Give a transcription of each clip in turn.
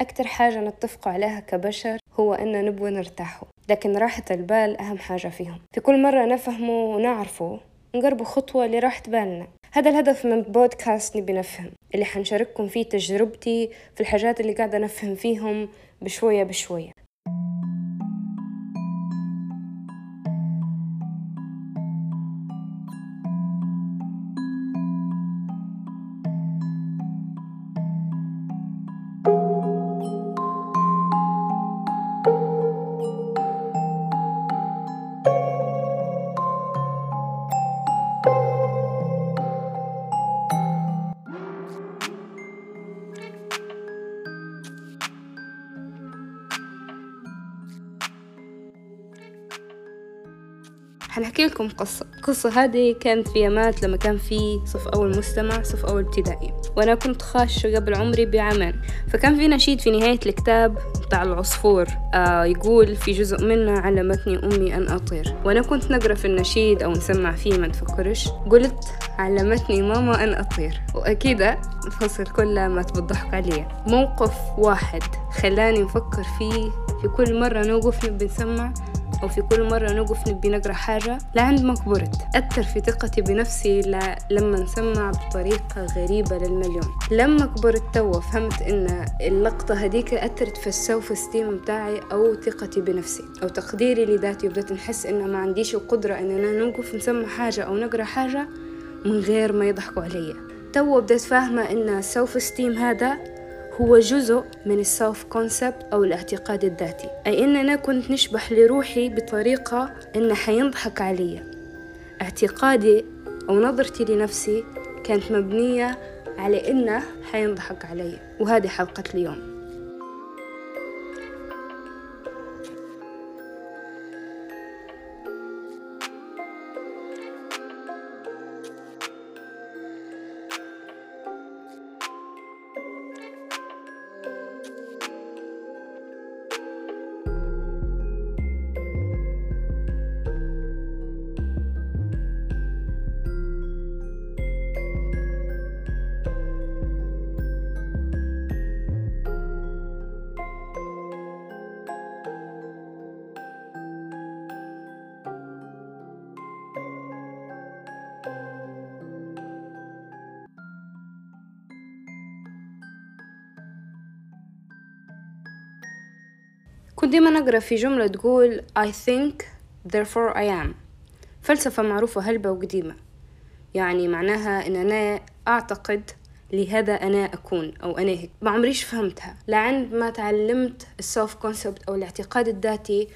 أكتر حاجة نتفق عليها كبشر هو أن نبغى نرتاحوا لكن راحة البال أهم حاجة فيهم. في كل مرة نفهمه ونعرفه نقربوا خطوة لراحة بالنا. هذا الهدف من بودكاست نبي نفهم اللي حنشارككم فيه تجربتي في الحاجات اللي قاعدة نفهم فيهم بشوية بشوية. حنحكي لكم قصة. القصة هذه كانت في يامات لما كان في صف أول مستمع صف أول ابتدائي. وأنا كنت خاشة قبل عمري بعامين. فكان في نشيد في نهاية الكتاب بتاع العصفور. آه يقول في جزء منه علمتني أمي أن أطير. وأنا كنت نقرأ في النشيد أو نسمع فيه ما تفكرش. قلت علمتني ماما أن أطير. وأكيد الفصل كله ما تبضحك عليه. موقف واحد خلاني نفكر فيه. في كل مرة نوقف نبي نسمع أو في كل مرة نوقف نبي نقرأ حاجة لعند ما كبرت أثر في ثقتي بنفسي ل... لما نسمع بطريقة غريبة للمليون. لما كبرت توا فهمت إن اللقطة هذيك أثرت في ال self-esteem بتاعي أو ثقتي بنفسي. أو تقديري لذاتي وبدأت نحس إن ما عنديش القدرة إننا نوقف نسمع حاجة أو نقرأ حاجة من غير ما يضحكوا علي. توا بدأت فاهمة إن ال self-esteem هذا هو جزء من السلف كونسبت أو الاعتقاد الذاتي. أي إن أنا كنت نشبح لروحي بطريقة إن حينضحك علي. اعتقادي أو نظرتي لنفسي كانت مبنية على إنه حينضحك علي. وهذه حلقة اليوم. كنت ديما نقرا في جملة تقول I think therefore I am. فلسفة معروفة هلبة وقديمة. يعني معناها إن أنا أعتقد لهذا أنا أكون أو أنا هيك. ما عمريش فهمتها. لعند ما تعلمت السوف كونسبت أو الاعتقاد الذاتي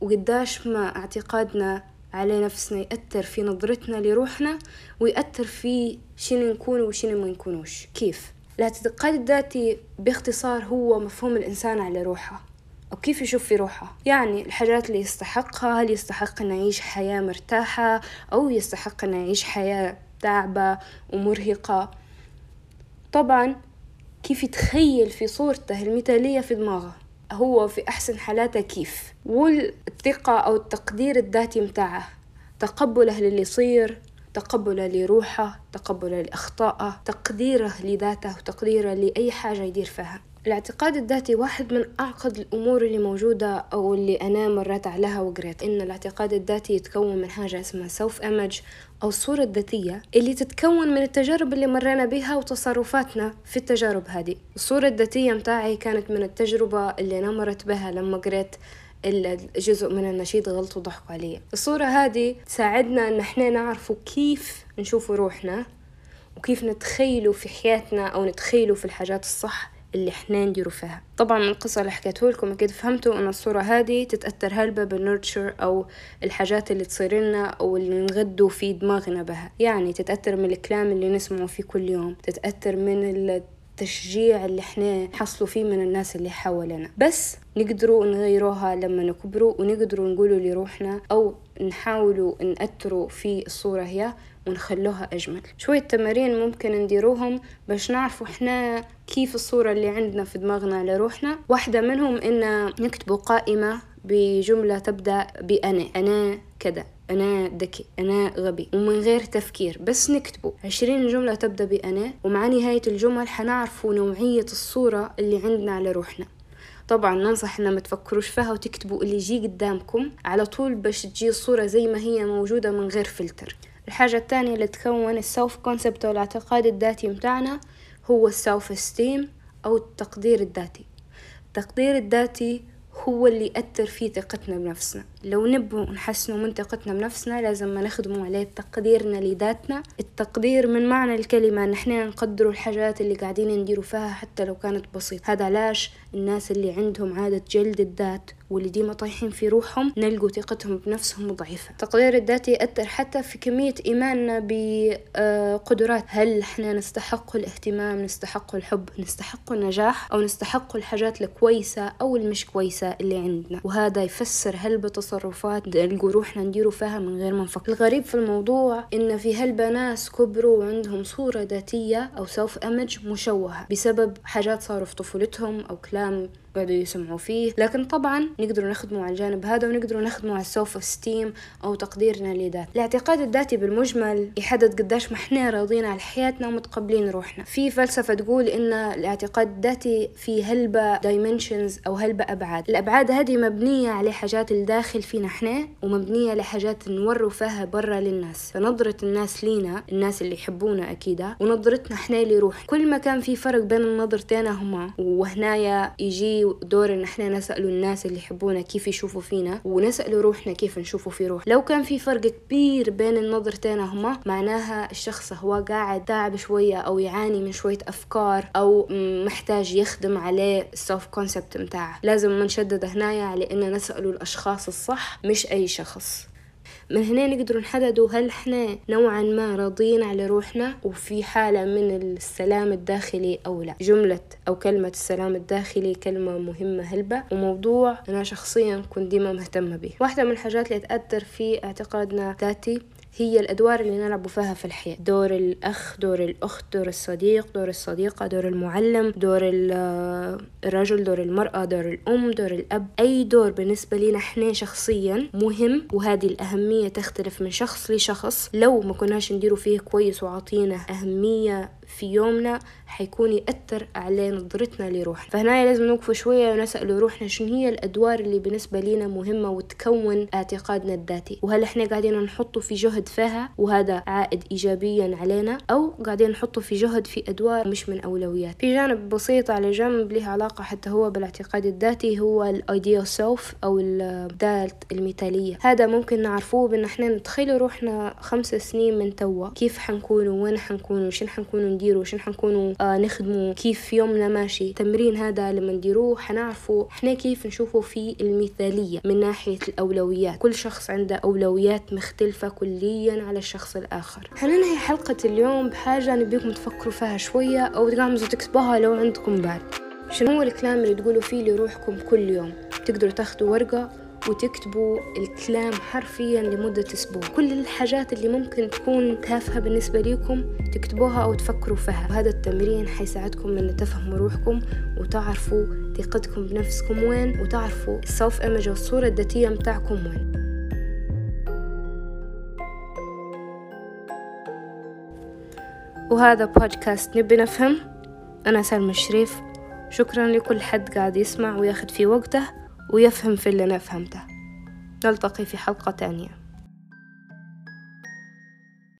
وقداش ما اعتقادنا على نفسنا يأثر في نظرتنا لروحنا ويأثر في شنو نكون وشنو ما نكونوش. كيف؟ الاعتقاد الذاتي باختصار هو مفهوم الإنسان على روحه. أو كيف يشوف في روحه؟ يعني الحاجات اللي يستحقها هل يستحق أنه يعيش حياة مرتاحة؟ أو يستحق أنه يعيش حياة تعبة ومرهقة؟ طبعا كيف يتخيل في صورته المثالية في دماغه؟ هو في أحسن حالاته كيف؟ والثقة أو التقدير الذاتي متاعه؟ تقبله للي يصير تقبله لروحه تقبله لأخطائه تقديره لذاته وتقديره لأي حاجة يدير فيها. الاعتقاد الذاتي واحد من أعقد الأمور اللي موجودة أو اللي أنا مريت عليها وقريت. إن الاعتقاد الذاتي يتكون من حاجة اسمها سوف إيمج أو الصورة الذاتية اللي تتكون من التجارب اللي مرينا بها وتصرفاتنا في التجارب هذه. الصورة الذاتية متاعي كانت من التجربة اللي أنا مرت بها لما قريت الجزء من النشيد غلط وضحكوا علي. الصورة هذه تساعدنا إن إحنا نعرفوا كيف نشوف روحنا وكيف نتخيلوا في حياتنا أو نتخيلوا في الحاجات الصح اللي إحنا نديرو فيها. طبعا من القصة اللي حكيته لكم أكيد فهمتوا أن الصورة هذه تتأثر هلبة بالنورتشر أو الحاجات اللي تصير لنا أو اللي نغدوا في دماغنا بها. يعني تتأثر من الكلام اللي نسمعه فيه كل يوم. تتأثر من التشجيع اللي إحنا نحصلوا فيه من الناس اللي حولنا بس نقدروا نغيروها لما نكبروا ونقدروا نقولوا لروحنا أو نحاولوا نأثروا في الصورة هي ونخلوها أجمل. شوية تمارين ممكن نديروهم باش نعرفوا إحنا كيف الصورة اللي عندنا في دماغنا لروحنا. واحدة منهم إن نكتبوا قائمة بجملة تبدأ بأنا أنا كذا أنا ذكي أنا غبي ومن غير تفكير بس نكتبه عشرين جملة تبدأ بأنا ومع نهاية الجمل حنعرفوا نوعية الصورة اللي عندنا على روحنا طبعا ننصح ان ما تفكروش فيها وتكتبوا اللي يجي قدامكم على طول باش تجي الصورة زي ما هي موجودة من غير فلتر. الحاجة الثانية اللي تكون ال self concept أو الاعتقاد الذاتي متاعنا هو ال self esteem أو التقدير الذاتي. التقدير الذاتي هو اللي يأثر في ثقتنا بنفسنا. لو نبغوا نحسنوا من ثقتنا بنفسنا لازم ما نخدموا عليه تقديرنا لذاتنا. التقدير من معنى الكلمة نحن نقدروا الحاجات اللي قاعدين نديروا فيها حتى لو كانت بسيطة. هذا علاش الناس اللي عندهم عادة جلد الذات واللي ديما طايحين في روحهم نلقوا ثقتهم بنفسهم ضعيفة. التقدير الذاتي يأثر حتى في كمية إيماننا بقدرات هل إحنا نستحق الاهتمام نستحق الحب نستحق النجاح أو نستحق الحاجات الكويسة أو المش كويسة اللي عندنا؟ وهذا يفسر هلبة تصرفات نلقوا روحنا نديروا فيها من غير ما نفكر. الغريب في الموضوع إن في هلبة ناس كبروا وعندهم صورة ذاتية أو self image مشوهة بسبب حاجات صاروا في طفولتهم أو كلام قعدوا يسمعوا فيه. لكن طبعا نقدروا نخدموا على الجانب هذا ونقدروا نخدموا على ال self esteem أو تقديرنا لذات الاعتقاد الذاتي بالمجمل يحدد قداش ما إحنا راضيين على حياتنا ومتقبلين روحنا. في فلسفة تقول إن الاعتقاد الذاتي في هلبة dimensions أو هلبة أبعاد. الأبعاد هذه مبنية على حاجات الداخل فينا إحنا ومبنية لحاجات نوروا فيها برا للناس. فنظرة الناس لينا الناس اللي يحبونا أكيدا ونظرتنا إحنا لروح كل ما كان في فرق بين النظرتين هما وهنايا يجي دور إن إحنا نسألوا الناس اللي يحبونا كيف يشوفوا فينا ونسألوا روحنا كيف نشوفوا في روح. لو كان في فرق كبير بين النظرتين هما معناها الشخص هو قاعد تعب شوية أو يعاني من شوية أفكار أو محتاج يخدم عليه السوف كونسبت متاعه. لازم نشدد هنايا على ان نسألوا الأشخاص الصح مش أي شخص. من هنا نقدر نحددوا هل إحنا نوعا ما راضيين على روحنا وفي حالة من السلام الداخلي أو لا. جملة أو كلمة السلام الداخلي كلمة مهمة هلبة وموضوع أنا شخصيا كنت ديما مهتمة به. واحدة من الحاجات اللي تأثر في اعتقادنا ذاتي هي الأدوار اللي نلعب فيها في الحياة. دور الأخ دور الأخت دور الصديق دور الصديقة دور المعلم دور الرجل دور المرأة دور الأم دور الأب. أي دور بالنسبة لنا إحنا شخصيا مهم وهذه الأهمية تختلف من شخص لشخص. لو ما كناش نديروا فيه كويس وعطينا أهمية في يومنا حيكون يأثر على نظرتنا لروحنا. فهنا لازم نوقف شوية ونسأل روحنا شنو هي الأدوار اللي بالنسبة لنا مهمة وتكون اعتقادنا الذاتي. وهل إحنا قاعدين نحطوا في جهد فيها وهذا عائد إيجابيا علينا أو قاعدين نحطوا في جهد في أدوار مش من أولويات. في جانب بسيط على جنب له علاقة حتى هو بالاعتقاد الذاتي هو ال ideal self أو الذات المثالية. هذا ممكن نعرفوه بأن إحنا نتخيل روحنا خمس سنين من توا. كيف حنكونوا وين حنكونوا شن حنكونوا نديروا شن حنكونوا آه نخدموا كيف يومنا ماشي. التمرين هذا لما نديروه حنعرفوا إحنا كيف نشوفوا في المثالية من ناحية الأولويات. كل شخص عنده أولويات مختلفة كليا على الشخص الآخر. حننهي حلقة اليوم بحاجة نبيكم تفكروا فيها شوية أو تقامزوا تكتبوها لو عندكم بعد. شنو هو الكلام اللي تقولوا فيه لروحكم كل يوم؟ تقدروا تاخدوا ورقة وتكتبوا الكلام حرفيا لمدة أسبوع. كل الحاجات اللي ممكن تكون تافهة بالنسبة لكم تكتبوها أو تفكروا فيها. وهذا التمرين حيساعدكم أن تفهموا روحكم وتعرفوا ثقتكم بنفسكم وين وتعرفوا السوف إيمج والصورة الذاتية متاعكم وين. وهذا بودكاست نبي نفهم. أنا سلمى الشريف. شكرا لكل حد قاعد يسمع وياخد في وقته. ويفهم في اللي أنا فهمته. نلتقي في حلقة تانية.